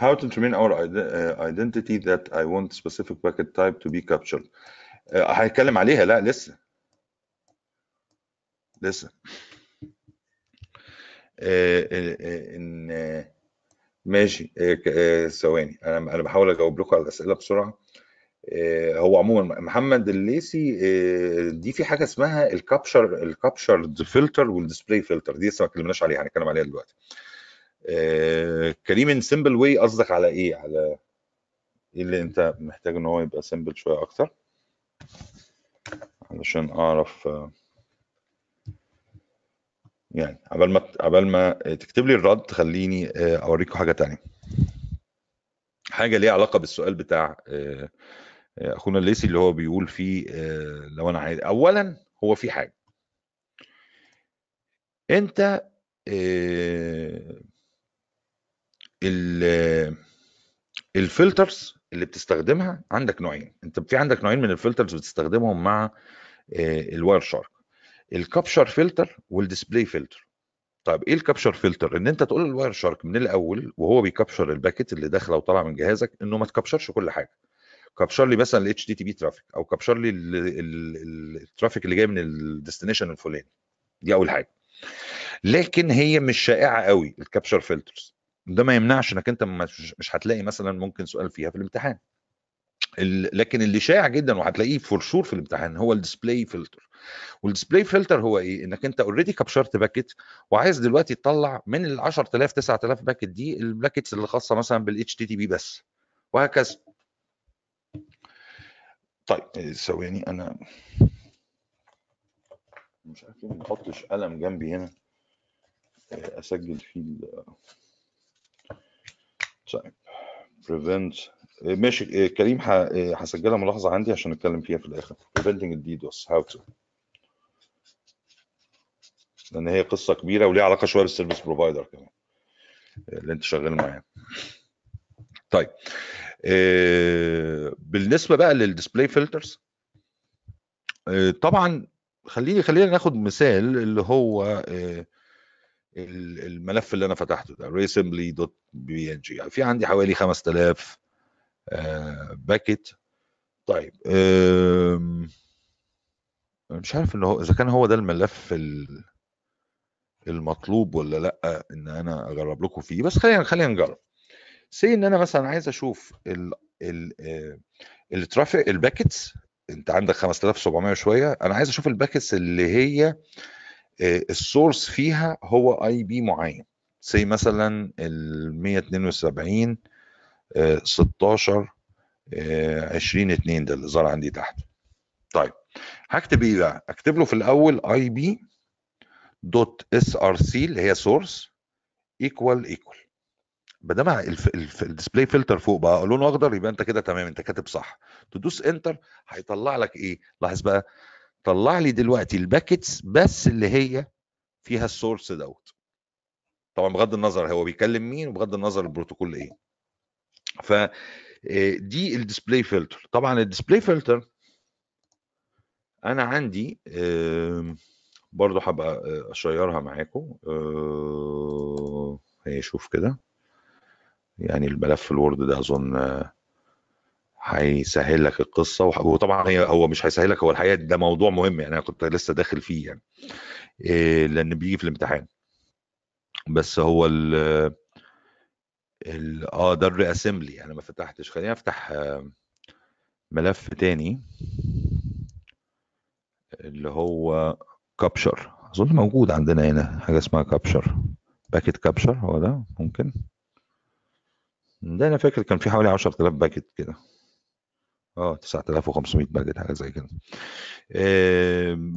how to determine our uh, identity that I want specific packet type to be captured. Uh, هنتكلم عليها. لا لسه. لسه. آه، آه، آه، إن ماشي. ثواني. أنا أنا بحاول اجاوب لكم على الأسئلة بسرعة. هو عموما محمد الليسي دي في حاجة اسمها ال capture ال capture filter وال display filter دي لسه ما اتكلمناش عليها. هنتكلم عليها دلوقتي. كريم in simple way قصدك على إيه؟ على إيه اللي أنت محتاج إن هو يبقى simple شوية أكتر؟ علشان أعرف آه، يعني عبال ما عبال ما تكتب لي الرد خليني آه، أوريكم حاجة تانية. حاجة ليها علاقة بالسؤال بتاع آه، آه، أخونا الليسي اللي هو بيقول فيه آه، لو أنا عايز اولا هو في حاجة. أنت آه، ال- ال filters اللي بتستخدمها عندك نوعين. انت في عندك نوعين من ال filters بتستخدمهم مع ال Wireshark ال capture filter وال display filter طيب إيه ال capture filter ان انت تقول لل Wireshark من الأول وهو بي capture ال packet اللي داخله وطالعه من جهازك انه ما ت capture ش كل حاجة. capture لي مثلا ال HTTP traffic أو capture لي ال- ال- ال- ال traffic اللي جاي من ال destination الفلاني. دي أول حاجة. لكن هي مش شائعة قوي ال capture filters ده ما يمنعش إنك أنت مش هتلاقي مثلا ممكن سؤال فيها في الامتحان. ال- لكن اللي شائع جدا وهتلاقيه for sure في الامتحان هو ال display filter وال display filter هو إيه؟ إنك أنت already captured packet وعايز دلوقتي تطلع من ال 10000 9000 packet دي ال packets اللي خاصة مثلا بال HTTP بس. وهكذا. طيب ثواني أنا مش عارف ما احطش قلم جنبي هنا إيه، أسجل فيه طيب. Prevent إيه، ماشي. إيه، كريم إيه، هسجلها ملاحظة عندي عشان نتكلم فيها في الآخر. Preventing ال DDoS how to. لأن هي قصة كبيرة وليها علاقة شوية بال service provider كمان. اللي أنت شغال معاه. طيب. بالنسبة بقى لل display filters طبعا خليني خلينا ناخد مثال اللي هو الملف اللي أنا فتحته ده reassembly.png في عندي حوالي 5000 packet. طيب آم، مش عارف ان هو إذا كان هو ده الملف ال- المطلوب ولا لأ إن أنا أجرب لكم فيه. بس خلينا خلينا نجرب. say إن أنا مثلا عايز أشوف ال ال آه، ال traffic ال packets أنت عندك 5700 وشوية. أنا عايز أشوف ال packets اللي هي آه، ال source فيها هو IP معين. زي مثلا ال 172 آه، 16 آه، 20 2 ده اللي ظهر عندي تحت. طيب هكتب إيه بقى؟ أكتب له في الأول IP dot src اللي هي source equal equal ما دام ال display filter فوق بقى لونه أخضر يبقى أنت كده تمام أنت كاتب صح. تدوس enter هيطلع لك إيه؟ لاحظ بقى طلع لي دلوقتي ال packets بس اللي هي فيها ال source دوت. طبعا بغض النظر هو بيكلم مين وبغض النظر البروتوكول إيه. ف آه، دي ال display filter طبعا ال display filter أنا عندي برضو هبقى آه، أشيرها معاكم آه، هي شوف كده. يعني الملف الوورد ده أظن هيسهل لك القصة وطبعا هي هو مش هيسهل لك هو الحقيقة ده موضوع مهم يعني أنا كنت لسه داخل فيه يعني. إيه لأن بيجي في الامتحان. بس هو ال ال آه ده الرياسمبلي أنا ما فتحتش. خليني أفتح ملف تاني. اللي هو capture أظن موجود عندنا هنا حاجة اسمها capture packet capture هو ده؟ ممكن؟ ده أنا فاكر كان في حوالي 10000 packet كده. آه 9500 packet حاجة زي كده.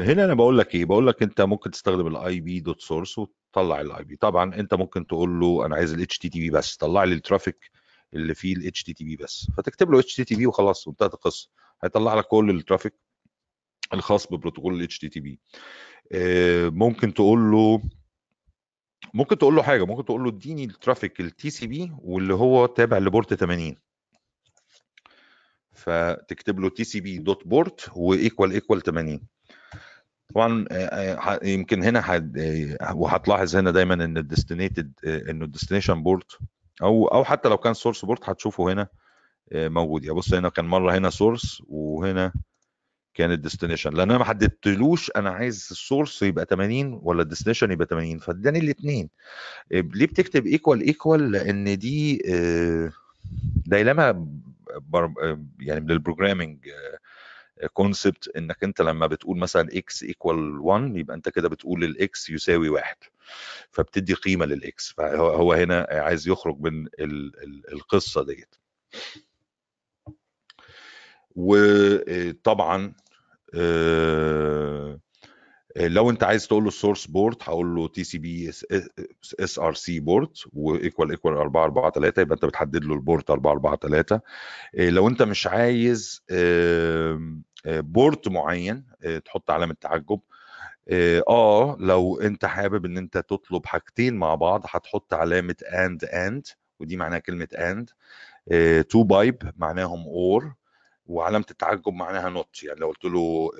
هنا أنا بقول لك إيه؟ بقول لك أنت ممكن تستخدم ال IP dot source وتطلع ال IP طبعا أنت ممكن تقول له أنا عايز ال HTTP بس طلع لي ال traffic اللي فيه ال HTTP بس. فتكتب له HTTP وخلاص وانتهت القصة. هيطلع لك كل ال traffic الخاص ببروتوكول ال HTTP آه، ممكن تقول له ممكن تقول له حاجة ممكن تقول له اديني ال traffic ال TCP واللي هو تابع ل port 80 فتكتب له TCP dot port و equal equal 80 طبعا آه، آه، يمكن هنا آه، وهتلاحظ هنا دايما إن ال destinated إنه ال destination port أو أو حتى لو كان source port هتشوفه هنا موجود. يا بص هنا كان مرة هنا source وهنا كان ال destination لأن أنا ما حددتلوش أنا عايز ال source يبقى 80 ولا ال destination يبقى 80 فاداني الاثنين ليه بتكتب equal equal لأن دي دايما يعني من ال programming concept إنك أنت لما بتقول مثلا x equal 1 يبقى أنت كده بتقول ال x يساوي واحد فبتدي قيمة لل x فهو هنا عايز يخرج من القصة ديت. وطبعا آه، لو انت عايز تقول له ال source port هقول له TCP src port و equal equal 4 4 3 يبقى انت بتحدد له ال port 4 4 3 لو انت مش عايز port معين آه، تحط علامة تعجب. آه, آه، لو انت حابب ان انت تطلب حاجتين مع بعض هتحط علامة and and ودي معناها كلمة and two pipe معناهم or وعلامة التعجب معناها not. يعني لو قلت له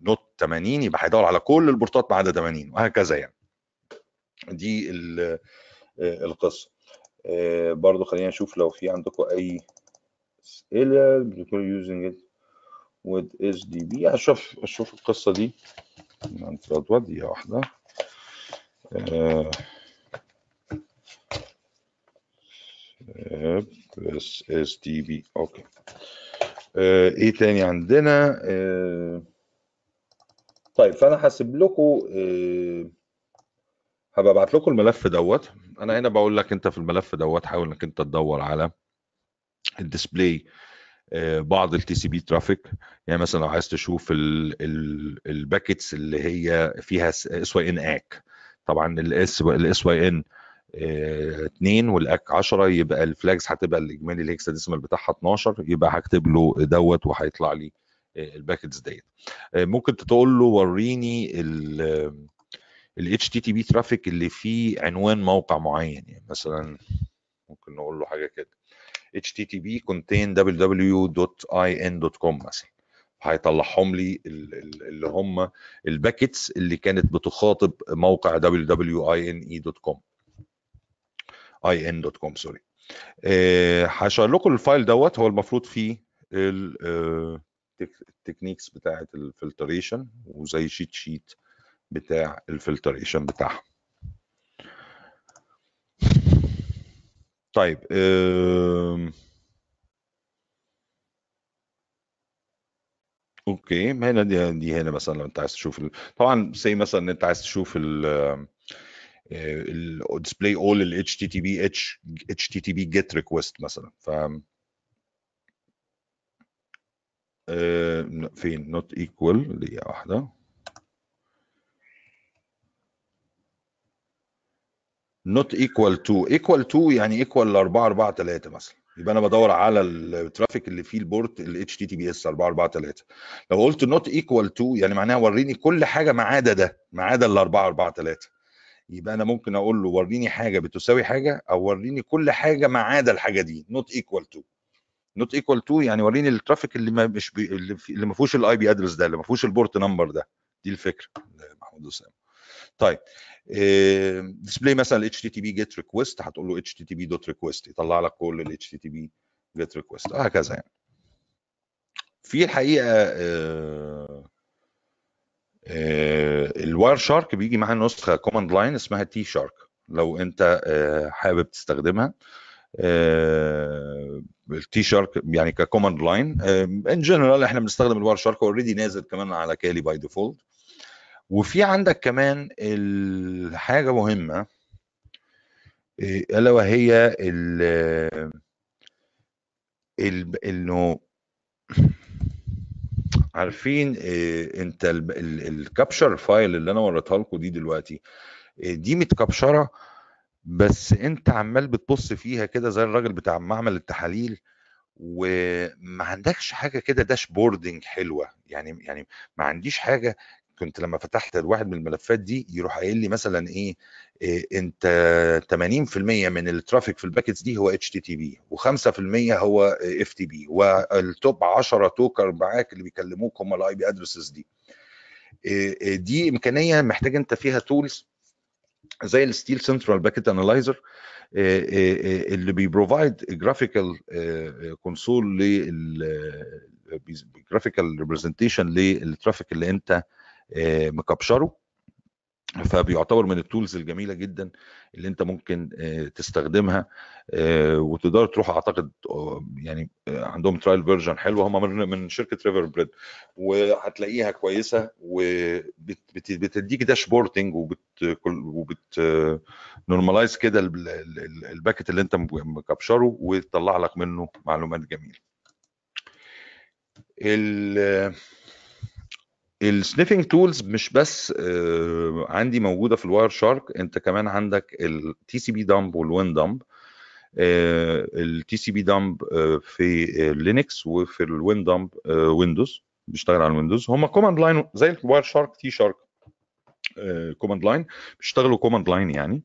ال not 80 يبقى هيدور على كل ال port ات ما عدا 80 وهكذا يعني. دي آه، القصة. برضو خلينا نشوف لو في عندكم أي أسئلة. using it with SDB أشوف أشوف القصة دي. دقيقه واحدة. بس SDB okay. آه إيه تاني عندنا؟ آه طيب فأنا هسيب لكم آه هبقى أبعت لكم الملف دوت. أنا هنا بقول لك أنت في الملف دوت حاول إنك أنت تدور على ال display آه، بعض ال TCP traffic يعني مثلا لو عايز تشوف ال packets اللي هي فيها SYN ACK طبعا ال S ال SYN 2 وال ACK 10 يبقى ال flags هتبقى الإجمالي ال hexadecimal بتاعها 12 يبقى هكتب له دوت وهيطلع لي آه، ال packets ديت. آه، ممكن تقول له وريني ال HTTP traffic اللي فيه عنوان موقع معين يعني مثلا ممكن نقول له حاجة كده. Http contain www.ine.com مثلا. هيطلعهم لي اللي هم ال packets اللي كانت بتخاطب موقع www.ine.com ine.com sorry ه share لكم ال file دوت هو المفروض فيه ال techniques بتاعه ال filtration وزي cheat sheet بتاع ال filtration بتاعها طيب Okay هنا دي, هنا مثلا لو انت عايز تشوف. طبعا زي مثلا إن انت عايز تشوف ال ال display all ال HTTP HTTP GET request مثلا. ف فين؟ not equal دقيقة واحدة. not equal to equal to يعني equal ل 4 4 3 مثلا. يبقى أنا بدور على ال traffic اللي فيه ال port ال HTTPS 443 لو قلت not equal to يعني معناها وريني كل حاجة ما عدا ده ما عدا ال 443 يبقى أنا ممكن أقول له وريني حاجة بتساوي حاجة أو وريني كل حاجة ما عدا الحاجة دي not equal to. not equal to يعني وريني ال traffic اللي ما مش بي اللي ما فيهوش ال IP address ده اللي ما فيهوش ال port number ده. دي الفكرة. محمود أسامة. طيب display مثلا HTTP GET request هتقول له HTTP dot request يطلع لك كل ال HTTP GET request وهكذا يعني. في الحقيقة آه، ال Wireshark بيجي معاه نسخة command line اسمها TShark. لو انت آه، حابب تستخدمها ال TShark يعني ك command line in general إحنا بنستخدم ال Wireshark already نازل كمان على Kali by default وفي عندك كمان الحاجة مهمة آه، ألا وهي ال إنه عارفين آه، انت ال capture file اللي أنا وريتها لكم دي دلوقتي آه، دي مت captured بس انت عمال بتبص فيها كده زي الراجل بتاع معمل التحاليل وما عندكش حاجة كده dashboarding حلوة يعني يعني ما عنديش حاجة كنت لما فتحت واحد من الملفات دي يروح قايل لي مثلا إيه, إيه أنت 80% من ال traffic في ال packets دي هو HTTP و5% هو FTP وال top 10 talker معاك اللي بيكلموك هم ال IP addresses دي. إيه دي إمكانية محتاج أنت فيها tools زي ال SteelCentral Packet Analyzer اللي بي provide graphical console لل graphical representation لل traffic اللي أنت م captured فبيعتبر من ال tools الجميلة جدا اللي أنت ممكن تستخدمها وتقدر تروح أعتقد يعني عندهم trial version حلوة هم من شركة Riverbed وهتلاقيها كويسة وبتديك dashboarding وبت وبت كده ال packet اللي أنت م captured وتطلع لك منه معلومات جميلة. ال sniffing tools مش بس عندي موجودة في ال Wireshark انت كمان عندك ال TCPdump وال WinDump ال TCPdump في Linux وفي ال WinDump Windows بيشتغل على ال Windows هم command line زي ال Wireshark TShark command line بيشتغلوا command line يعني.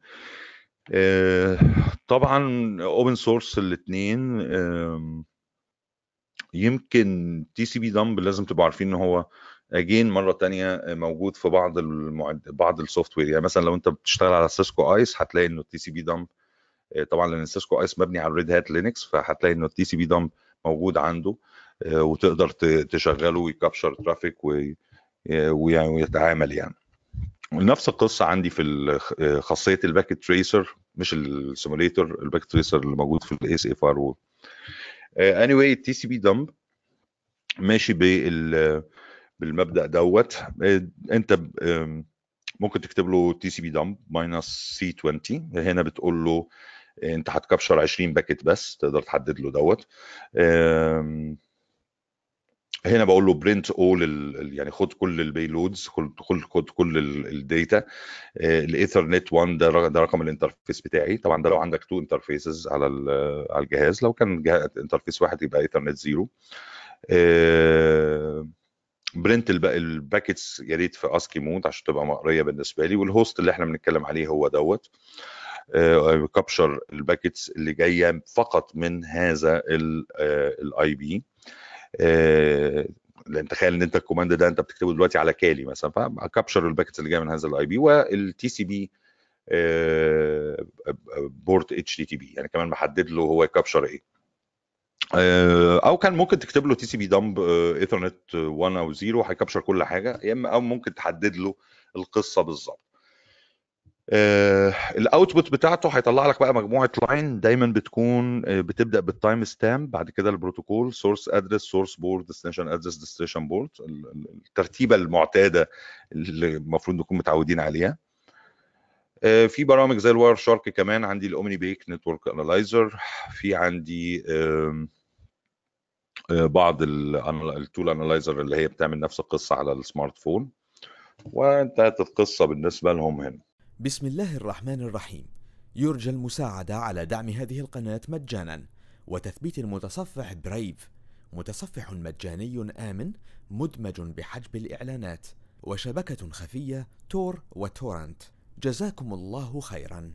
طبعا open source الاثنين يمكن TCPdump لازم تبقوا عارفين إن هو again مرة تانية موجود في بعض المعد... بعض ال software يعني مثلا لو أنت بتشتغل على Cisco ISE هتلاقي إنه ال TCPdump طبعا لأن Cisco ISE مبني على ال Red Hat Linux فهتلاقي إنه ال TCPdump موجود عنده وتقدر تشغله وي capture traffic ويتعامل يعني. ونفس القصة عندي في خاصية ال Packet Tracer مش ال simulator ال packet tracer اللي موجود في ال ACFR Anyway ال TCPdump ماشي بال بالمبدأ دوت. أنت ممكن تكتب له TCPdump minus c 20 هنا بتقول له أنت هت capture 20 packet بس تقدر تحدد له دوت. هنا بقول له print all يعني خد كل ال payloads خد خد كل ال data ال Ethernet 1 ده ده رقم ال interface بتاعي. طبعا ده لو عندك two interfaces على على الجهاز. لو كان interface واحد يبقى Ethernet zero print ال packets يا ريت في ASCII mode عشان تبقى مقريه بالنسبة لي وال host اللي إحنا بنتكلم عليه هو دوت. capture ال packets اللي جاية فقط من هذا ال IP لأن تخيل إن أنت ال command ده أنت بتكتبه دلوقتي على Kali مثلا ف capture ال packets اللي جاية من هذا ال IP وال TCP port HTTP يعني كمان محدد له هو ي capture إيه. أو كان ممكن تكتب له tcpdump ethernet 1 أو 0 هي capture كل حاجة يا إما أو ممكن تحدد له القصة بالظبط. ال output بتاعته هيطلع لك بقى مجموعة line دايما بتكون بتبدأ بال time stamp بعد كده البروتوكول source address source port destination address destination port الترتيبة المعتادة اللي المفروض نكون متعودين عليها. في برامج زي ال Wireshark كمان عندي ال OmniPeek network analyzer في عندي بعض ال tool analyzer اللي هي بتعمل نفس القصة على ال smart phone وانتهت القصة بالنسبة لهم هنا. بسم الله الرحمن الرحيم. يرجى المساعدة على دعم هذه القناة مجانا. وتثبيت المتصفح Brave متصفح مجاني آمن مدمج بحجب الإعلانات. وشبكة خفية تور وتورنت جزاكم الله خيرا.